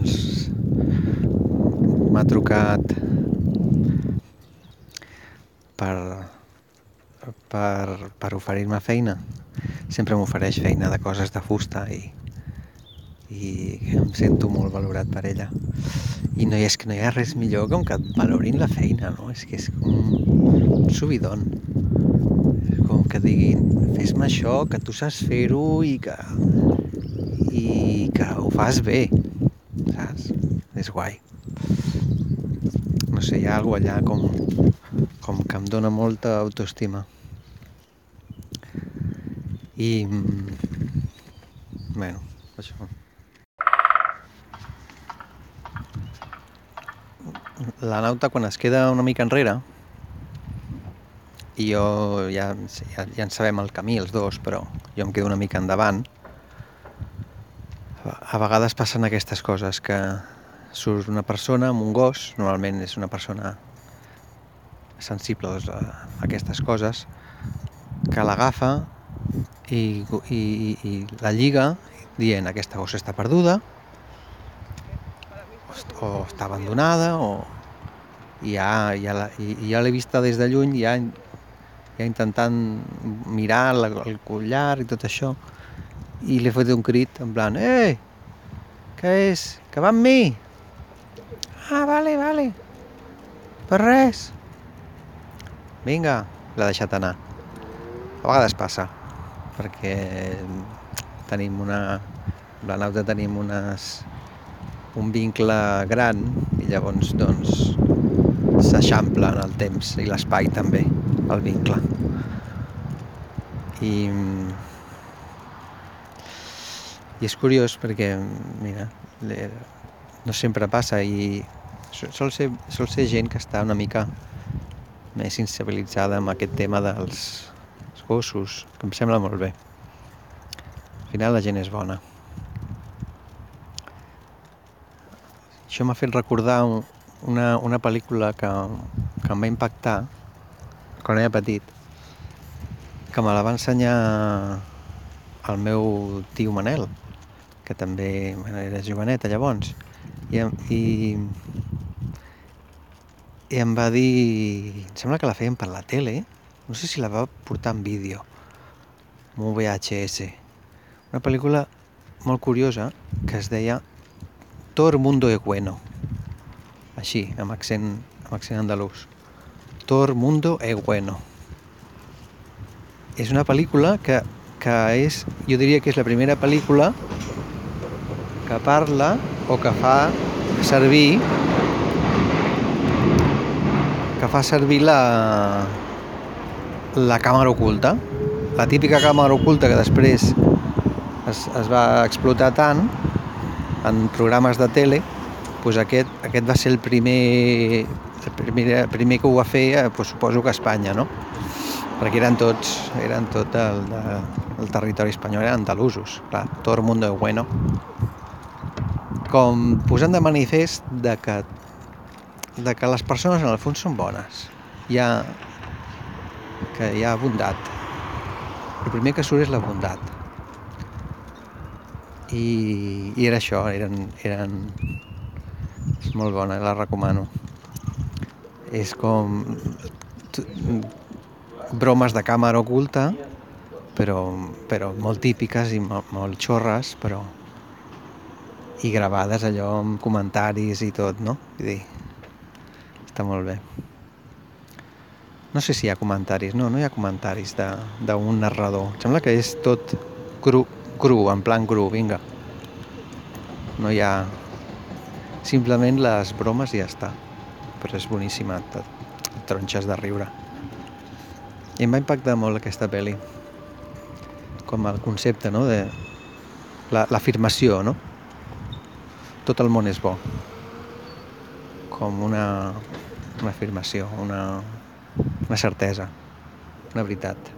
doncs m'ha trucat per, per, per oferir-me feina. Sempre m'ofereix feina de coses de fusta i, i em sento molt valorat per ella. I no hi, és que no hi ha res millor com que et valorin la feina, no? És que és com un subidon. Com que diguin, fes-me això, que tu saps fer-ho i que, i que ho fas bé? És guai. No sé, hi ha alguna allà com, com que em dóna molta autoestima. I... mm, Bueno, això. La nauta quan es queda una mica enrere i jo ja, ja, ja en sabem el camí els dos, però jo em quedo una mica endavant a vegades passen aquestes coses que surt una persona amb un gos, normalment és una persona sensible doncs, a aquestes coses, que l'agafa i, i, i la lliga dient aquesta gossa està perduda o, est- o està abandonada o ja, ja, la, ja l'he vista des de lluny ja, ja intentant mirar la, el collar i tot això i li he fet un crit en plan Ei, què és? Que va amb mi? Vale, vale. Per res. Vinga, l'ha deixat anar. A vegades passa, perquè tenim una... amb la nauta tenim unes, un vincle gran i llavors doncs s'eixampla en el temps i l'espai també, el vincle. I, i és curiós perquè, mira, no sempre passa i sol ser, sol ser gent que està una mica més sensibilitzada amb aquest tema dels els gossos, que em sembla molt bé. Al final la gent és bona. Això m'ha fet recordar un- una, una pel·lícula que, que em va impactar quan era petit, que me la va ensenyar el meu tio Manel, que també bueno, era joveneta llavors, i, i, i em va dir... Em sembla que la feien per la tele, no sé si la va portar en vídeo, amb un VHS. Una pel·lícula molt curiosa que es deia Todo mundo es bueno. Així, amb accent, amb accent andalús. Todo mundo es bueno. És una pel·lícula que, que és, jo diria que és la primera pel·lícula que parla o que fa servir que fa servir la la càmera oculta la típica càmera oculta que després es, es va explotar tant en programes de tele doncs aquest, aquest va ser el primer el primer, el primer que ho va fer doncs suposo que a Espanya no? perquè eren tots eren tot el, de, el territori espanyol eren andalusos clar, tot el mundo es bueno com posant de manifest de que, de que les persones en el fons són bones. Hi ha, que hi ha bondat. El primer que surt és la bondat. I, i era això, eren, eren... És molt bona, la recomano. És com... bromes de càmera oculta, però, però molt típiques i molt, molt xorres, però i gravades allò amb comentaris i tot, no? Vull dir, està molt bé. No sé si hi ha comentaris, no, no hi ha comentaris d'un narrador. Em sembla que és tot cru, cru, en plan cru, vinga. No hi ha... Simplement les bromes i ja està. Però és boníssima, et tronxes de riure. I em va impactar molt aquesta pel·li. Com el concepte, no?, de la- l'afirmació, no? tot el món és bo. Com una, una afirmació, una, una certesa, una veritat.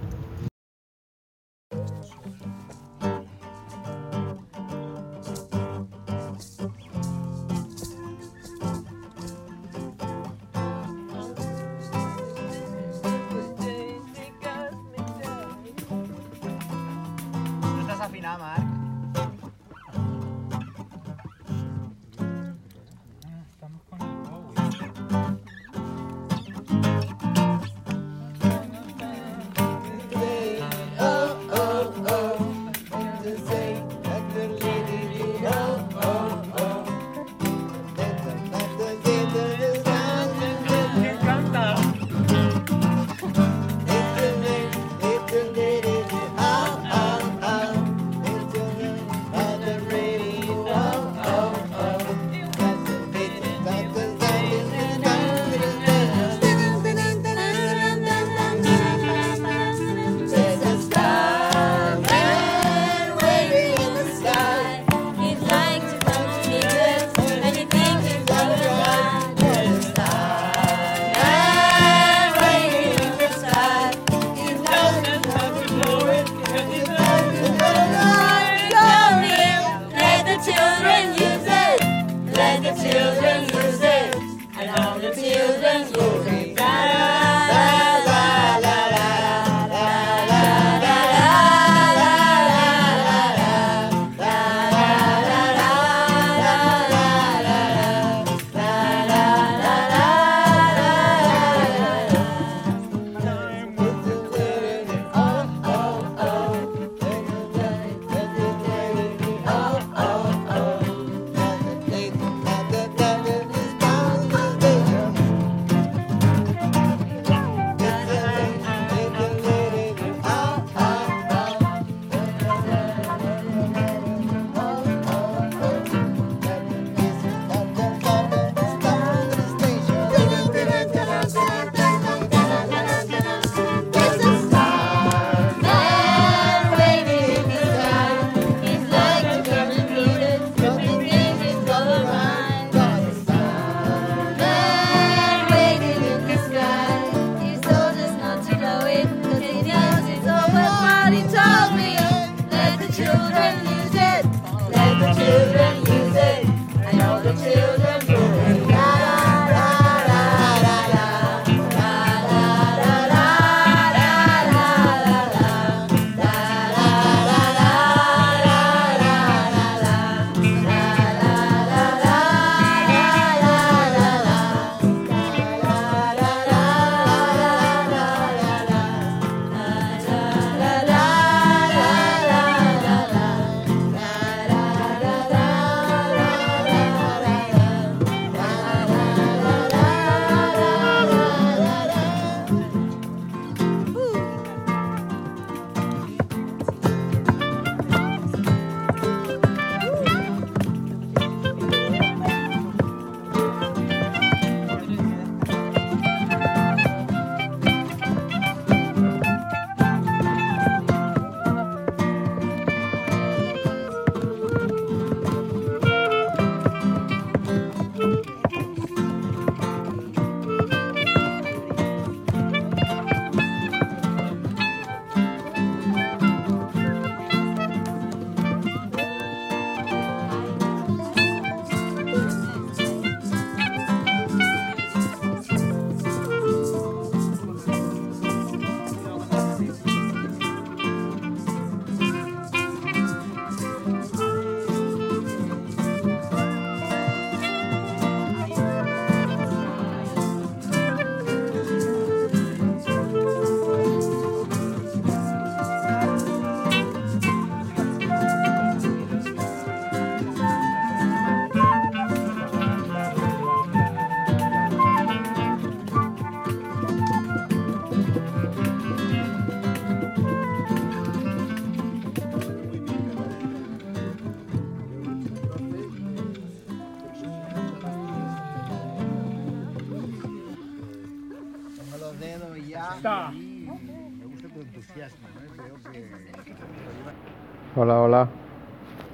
Gusta. Me gusta tu entusiasmo, ¿eh? Veo que... Hola, hola.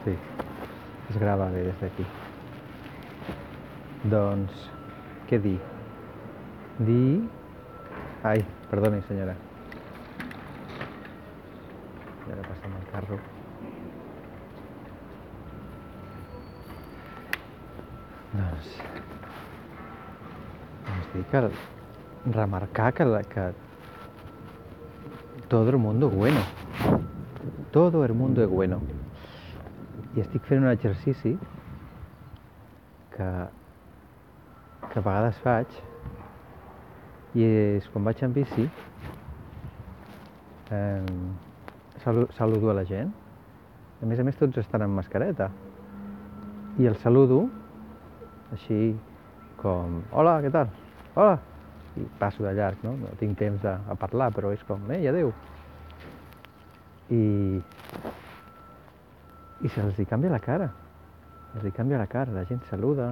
Sí, es grava bé des d'aquí. Doncs, què dir? Dir... Ai, perdoni, senyora. I ara passem el carro. Doncs... Doncs dir que... Remarcar que, la, que todo el mundo es bueno. Todo el mundo es bueno. I estic fent un exercici que, que a vegades faig i és quan vaig en bici eh, salu- saludo a la gent. A més a més tots estan amb mascareta. I el saludo així com, hola, què tal? Hola! I passo de llarg, no? No tinc temps a, a parlar, però és com, ei, adeu! I, i se'ls hi canvia la cara. Els hi canvia la cara, la gent saluda.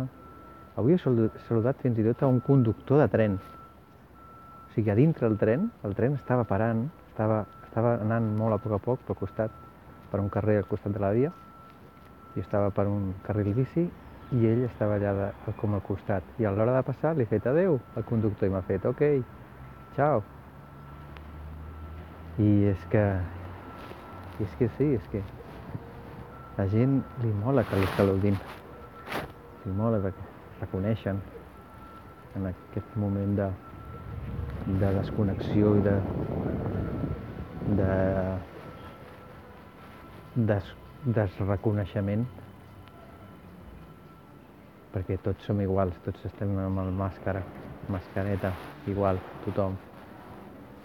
Avui he salu- saludat fins i tot a un conductor de tren. O sigui, a dintre del tren, el tren estava parant, estava, estava anant molt a poc a poc pel costat, per un carrer al costat de la via, i estava per un carril bici, i ell estava allà de, com al costat. I a l'hora de passar li he fet adeu al conductor i m'ha fet ok, ciao. I és que, i és que sí, és que la gent li mola que li saludin. Li mola perquè la coneixen en aquest moment de, de desconnexió i de, de des, desreconeixement perquè tots som iguals, tots estem amb el màscara, mascareta, igual, tothom,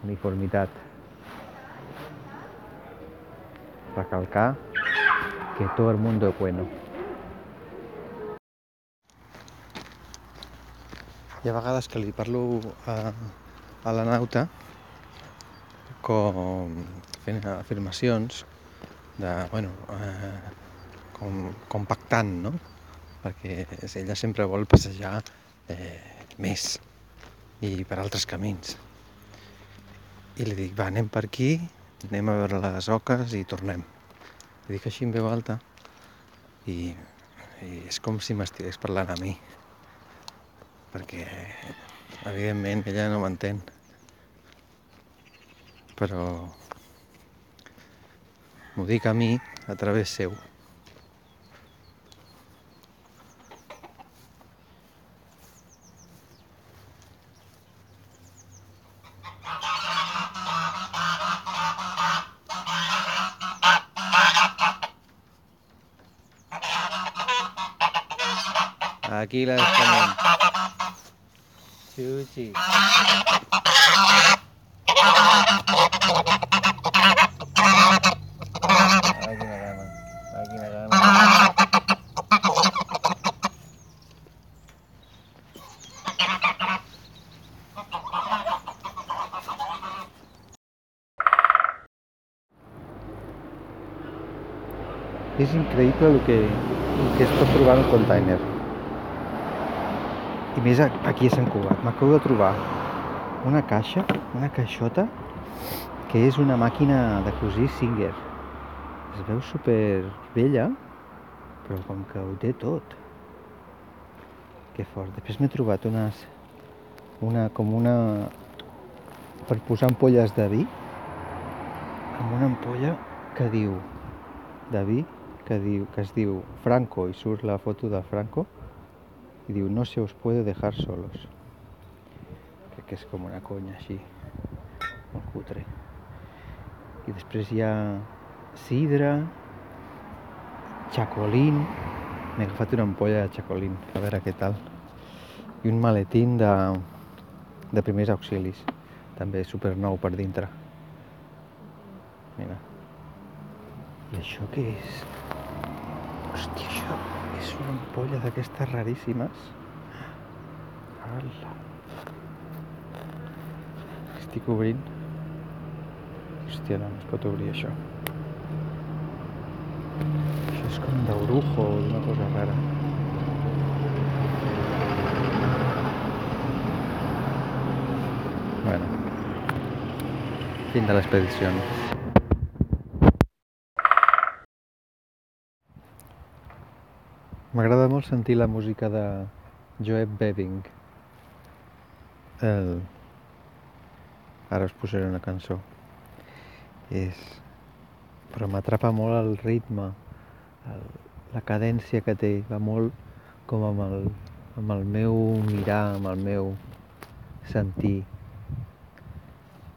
uniformitat. Recalcar que todo el mundo es bueno. Hi ha vegades que li parlo a, a la nauta com fent afirmacions de, bueno, eh, com, com pactant, no? Perquè ella sempre vol passejar eh, més i per altres camins. I li dic, va, anem per aquí, anem a veure les oques i tornem. Li dic així en veu alta i, i és com si m'estigués parlant a mi perquè evidentment ella no m'entén però m'ho dic a mi a través seu Aquí la tenim. Xuxi. Ai, quina gana. Ai, quina gana. És increïble el que, el que es pot trobar en un container. I més aquí a Sant Cugat. M'acabo de trobar una caixa, una caixota, que és una màquina de cosir Singer. Es veu super vella, però com que ho té tot. Que fort. Després m'he trobat unes... Una, com una... Per posar ampolles de vi. Amb una ampolla que diu... De vi, que, diu, que es diu Franco, i surt la foto de Franco, i diu no se os puede dejar solos crec que és com una conya així molt cutre. I després hi ha sidra chacolín m'he agafat una ampolla de chacolín a veure què tal. I un maletín de, de primers auxilis també super nou per dintre. Mira. I això què és? Hòstia, això és una ampolla d'aquestes raríssimes. Ala. Estic obrint. Hòstia, no, no es pot obrir això. Això és com d'orujo o d'una cosa rara. Bueno, Fin de l'expedició. Molt sentir la música de Joep Beving. El... Ara us posaré una cançó. És... Però m'atrapa molt el ritme, el... la cadència que té, va molt com amb el, amb el meu mirar, amb el meu sentir.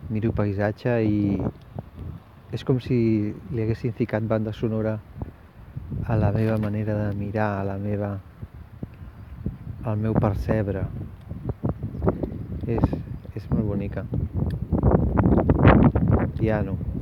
Miro paisatge i és com si li haguessin ficat banda sonora a la meva manera de mirar, a la meva, al meu percebre. És, és molt bonica. Piano.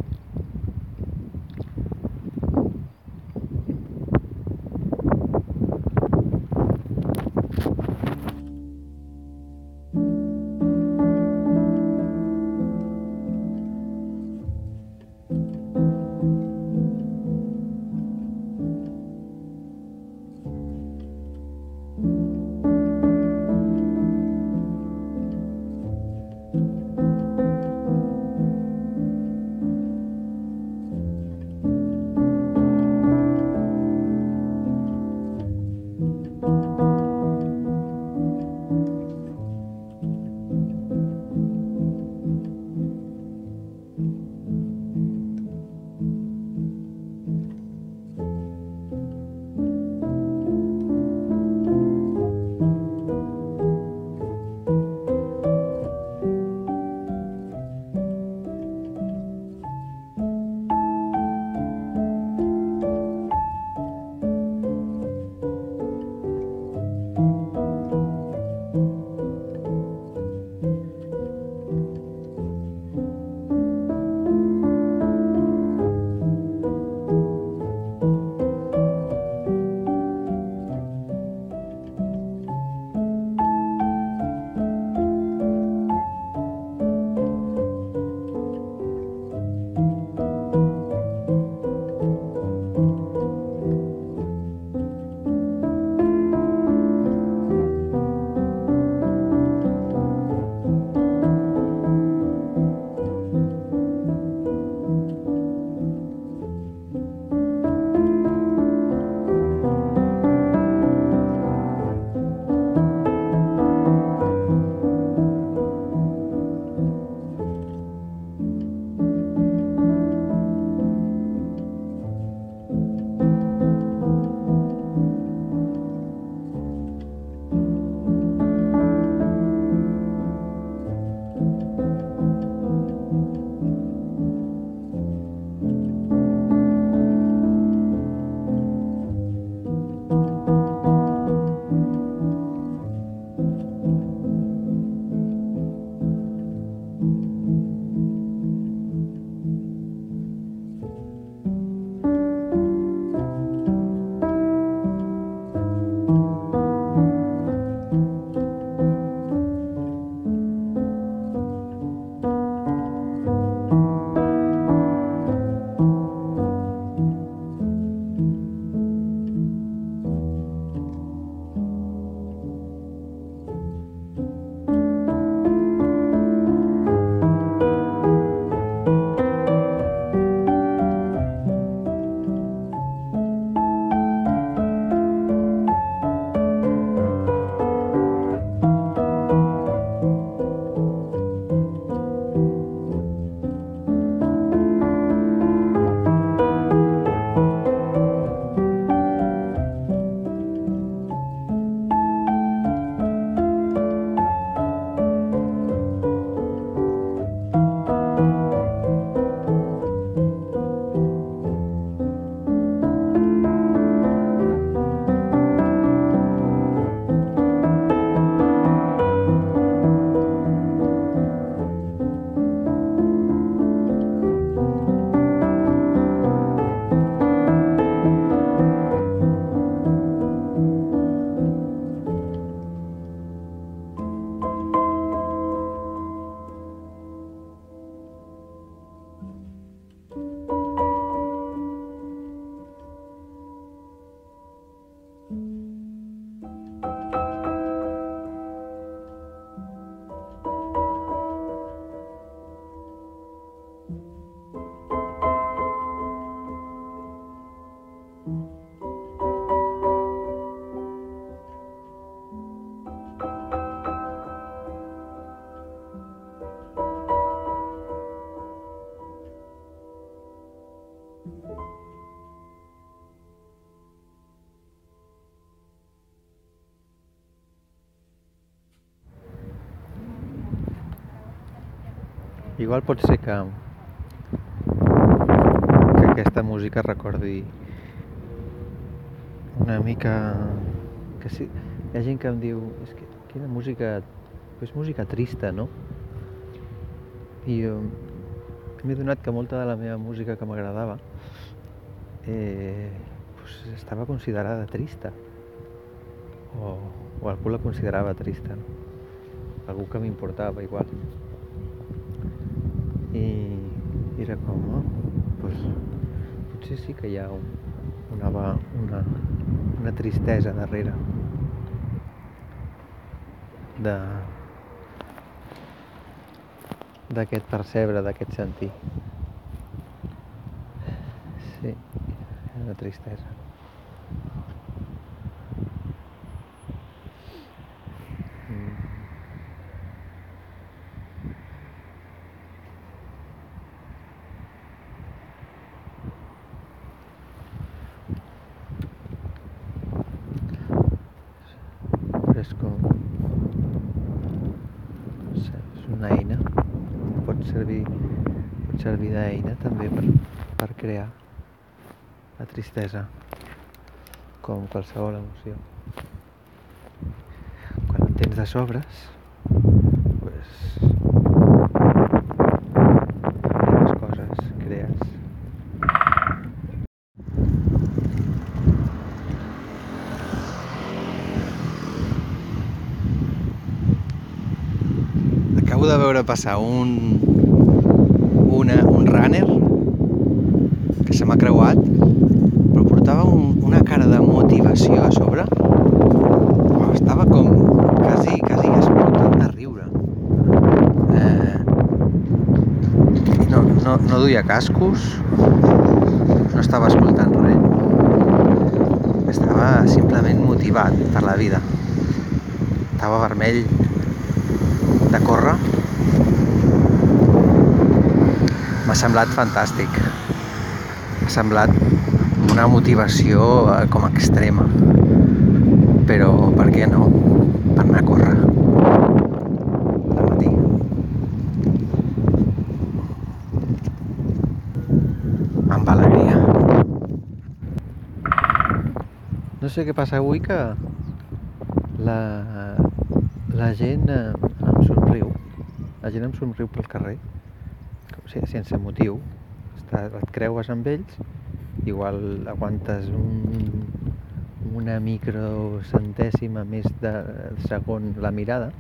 Igual pot ser que que aquesta música recordi una mica que sí, hi ha gent que em diu és que quina música és música trista, no? I jo m'he donat que molta de la meva música que m'agradava eh, pues estava considerada trista o, o algú la considerava trista no? algú que m'importava igual i, era com oh, pues, potser sí que hi ha un, una, una, una tristesa darrere de d'aquest percebre, d'aquest sentir. Sí, una tristesa. Mm. Però és com... No sé, és una eina. Pot servir, pot servir d'eina també per, per crear la tristesa com qualsevol emoció. Quan en tens de sobres, pues, fabriques coses, crees. Acabo de veure passar un, una, un runner que se m'ha creuat, portava un, una cara de motivació a sobre. Oh, estava com quasi, quasi explotant de riure. Eh, no, no, no duia cascos, no estava escoltant res. Estava simplement motivat per la vida. Estava vermell de córrer m'ha semblat fantàstic m'ha semblat una motivació eh, com extrema. Però per què no? Per anar a córrer. Al matí. Amb alegria. No sé què passa avui que la, la gent eh, em somriu. La gent em somriu pel carrer. Sense motiu. Et creues amb ells igual aguantes un, una microcentèsima més de segon la mirada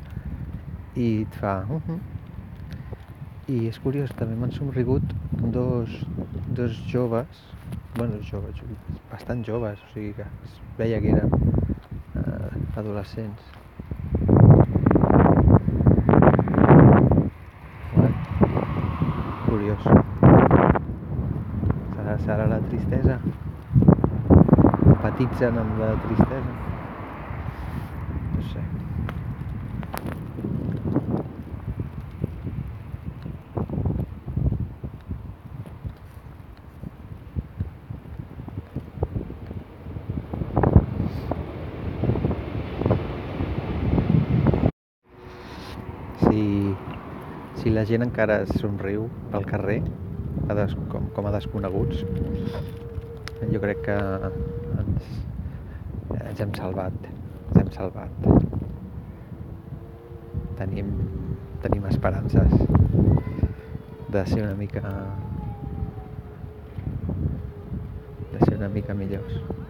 i et fa uh -huh. i és curiós, també m'han somrigut dos, dos joves bueno, joves, bastant joves o sigui que es veia que eren eh, adolescents. Curiós. Tristesa? Empatitzen amb la tristesa? No sé. Si, si la gent encara somriu al carrer des, com, com a desconeguts. Jo crec que ens, ens hem salvat ens hem salvat. Tenim, tenim esperances de ser una mica de ser una mica millors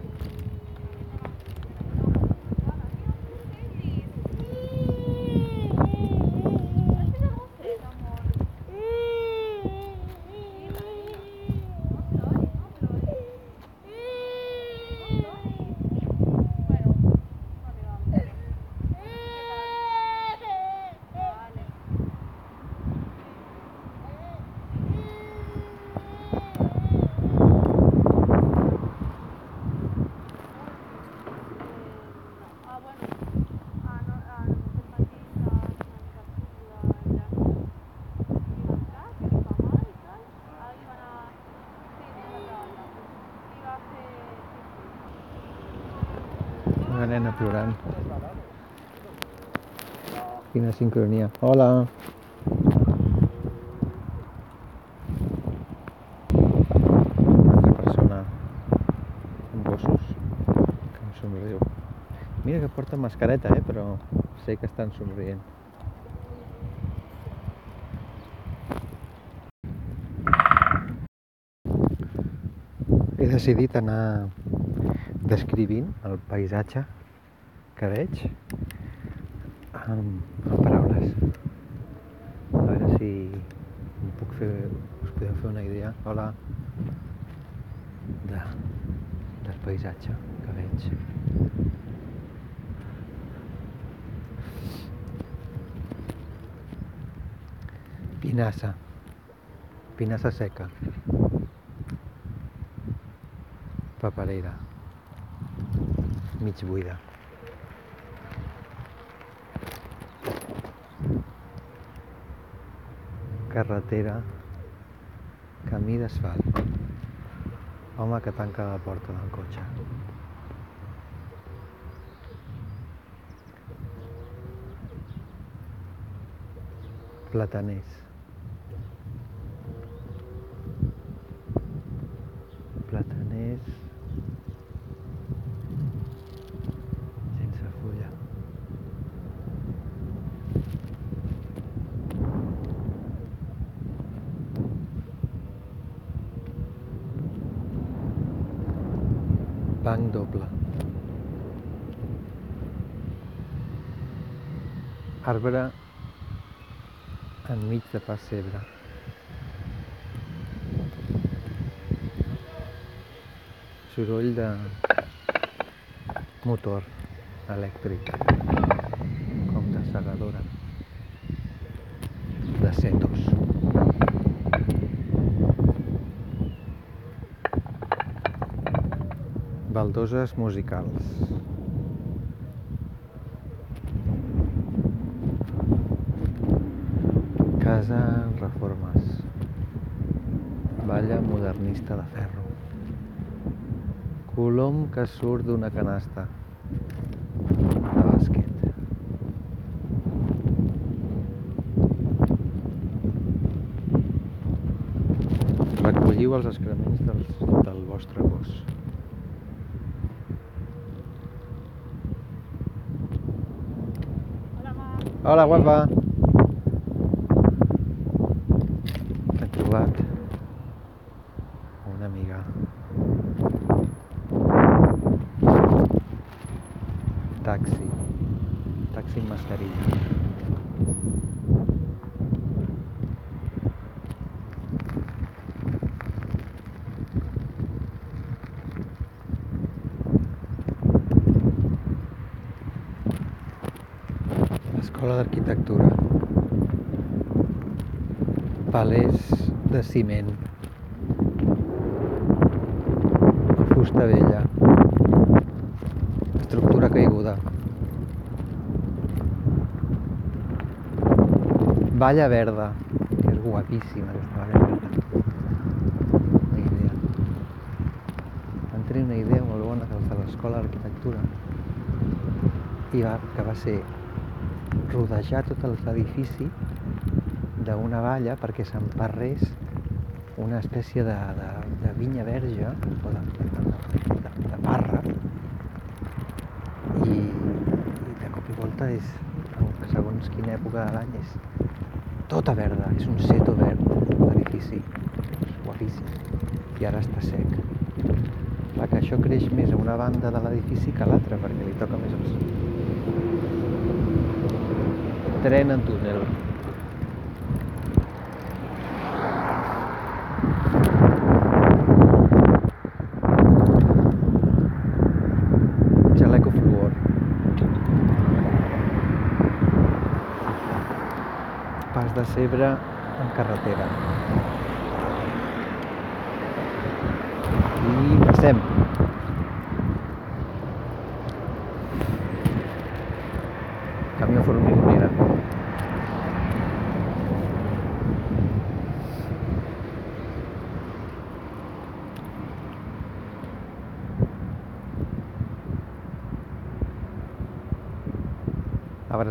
gran. Quina sincronia. Hola! Una persona amb gossos que em somriu. Mira que porta mascareta, eh? però sé que estan somrient. He decidit anar descrivint el paisatge que veig amb, amb paraules. A veure si puc fer, us podeu fer una idea. Hola. De, del paisatge que veig. Pinassa. Pinassa seca. Paperera. Mig buida. Carretera. Camí d'asfalt. Home que tanca la porta del cotxe. Plataners. Arbre enmig de pessebre. Soroll de motor elèctric, com de segadora, de setos. Baldoses musicals. Casa en reformes. Valla modernista de ferro. Colom que surt d'una canasta de bàsquet. Recolliu els excrements dels, del vostre gos. Hola, ma. Hola, guapa. He trobat una amiga. Taxi. Taxi amb mascarilla. Escola d'Arquitectura. Palers de ciment. Fusta vella. Estructura caiguda. Valla verda, que és guapíssima aquesta valla verda. Una idea. Van tenir una idea molt bona els de l'Escola d'Arquitectura i va, que va ser rodejar tot l'edifici d'una valla perquè s'emparrés una espècie de, de, de vinya verge o de, de, de, de parra i, i de cop i volta és segons quina època de l'any és tota verda, és un seto verd l'edifici, guapíssim. I ara està sec. Clar que això creix més a una banda de l'edifici que a l'altra perquè li toca més el sol tren en túnel. Pas de cebre en carretera. I passem.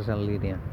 Arbres en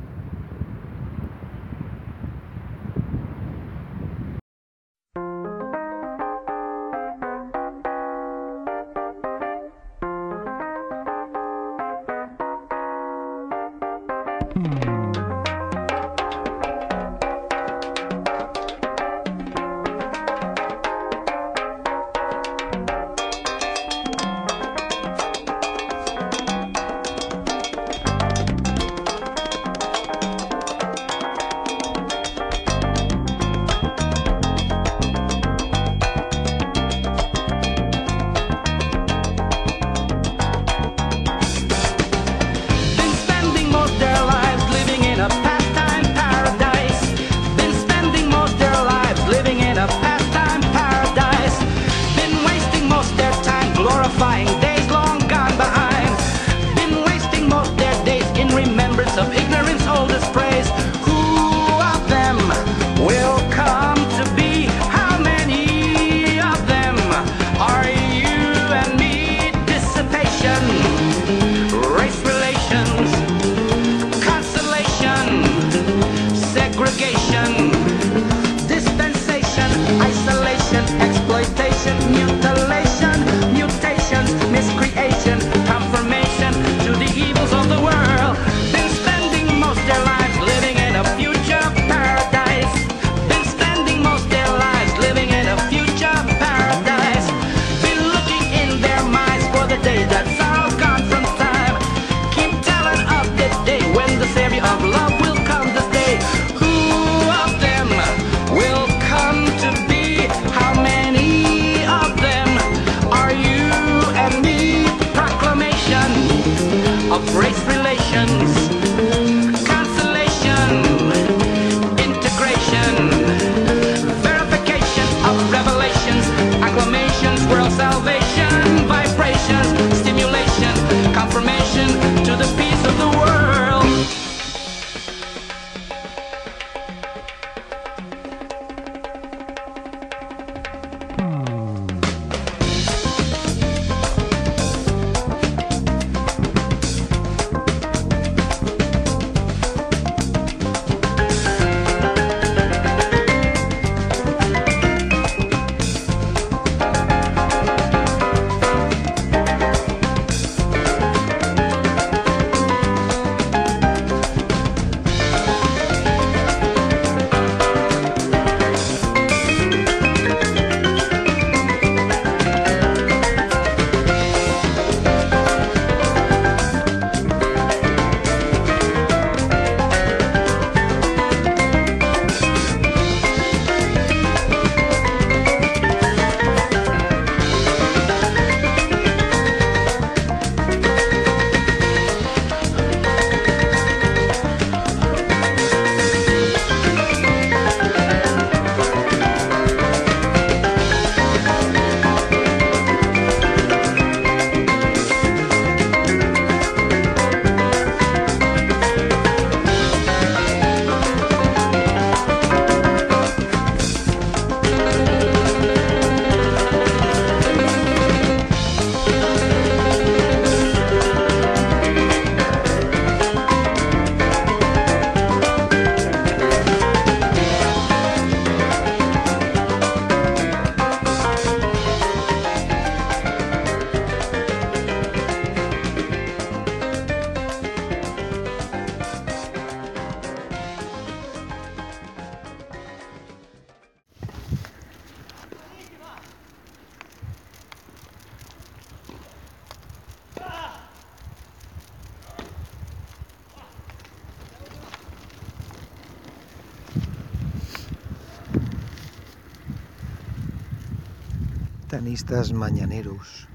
Tenistes mañaneros.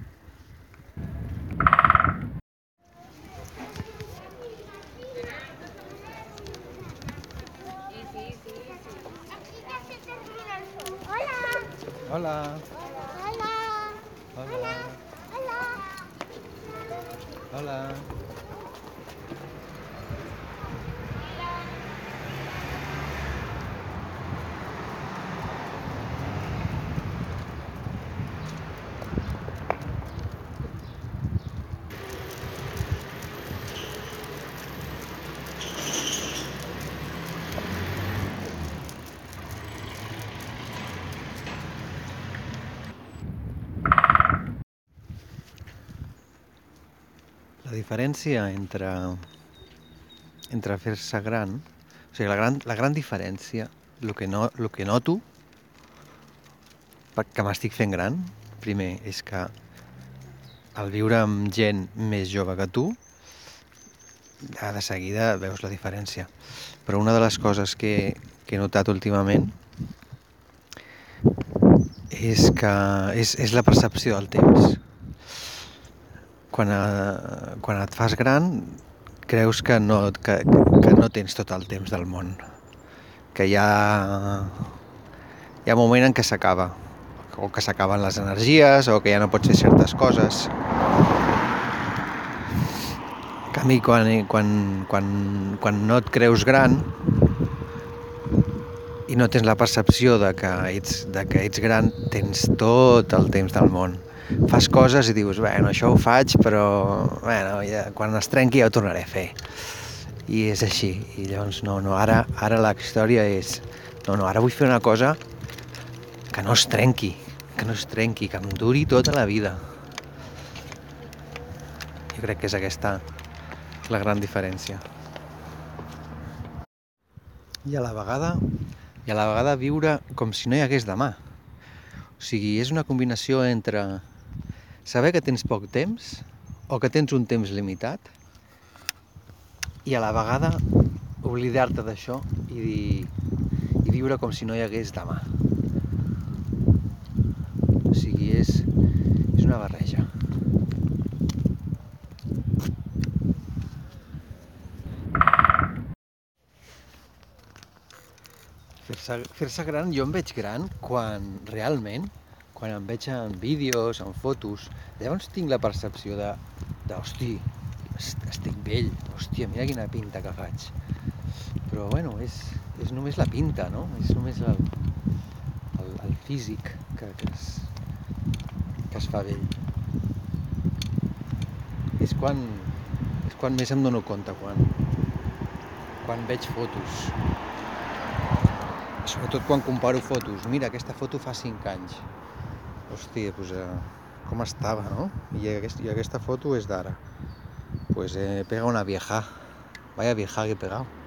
Hola. Hola. Hola. La diferència entre entre fer-se gran, o sigui, la gran, la gran diferència, el que, no, el que noto, que m'estic fent gran, primer, és que al viure amb gent més jove que tu, de seguida veus la diferència. Però una de les coses que, que he notat últimament és que és, és la percepció del temps. Quan, eh, quan et fas gran creus que no, que, que no tens tot el temps del món, que hi ha, hi ha un moment en què s'acaba, o que s'acaben les energies, o que ja no pots fer certes coses. En canvi, quan, quan, quan, quan no et creus gran i no tens la percepció de que ets, de que ets gran, tens tot el temps del món. Fas coses i dius, bueno, això ho faig, però bueno, ja, quan es trenqui ja ho tornaré a fer. I és així. I llavors, no, no, ara, ara la història és... No, no, ara vull fer una cosa que no es trenqui, que no es trenqui, que em duri tota la vida. Jo crec que és aquesta la gran diferència. I a la vegada, i a la vegada viure com si no hi hagués demà. O sigui, és una combinació entre saber que tens poc temps o que tens un temps limitat i a la vegada oblidar-te d'això i, i viure com si no hi hagués demà. O sigui, és, és una barreja. Fer-se fer gran, jo em veig gran quan realment, quan em veig en vídeos, en fotos, llavors tinc la percepció de, de hosti, estic vell, hòstia, mira quina pinta que faig. Però bueno, és, és només la pinta, no? És només el, el, el físic que, que, es, que es fa vell. És quan, és quan més em dono compte, quan, quan veig fotos. Sobretot quan comparo fotos. Mira, aquesta foto fa 5 anys. Hòstia, doncs, eh, com estava, no? I, aquest, I aquesta foto és d'ara. Pues eh, pega una vieja. Vaya vieja que he pegado.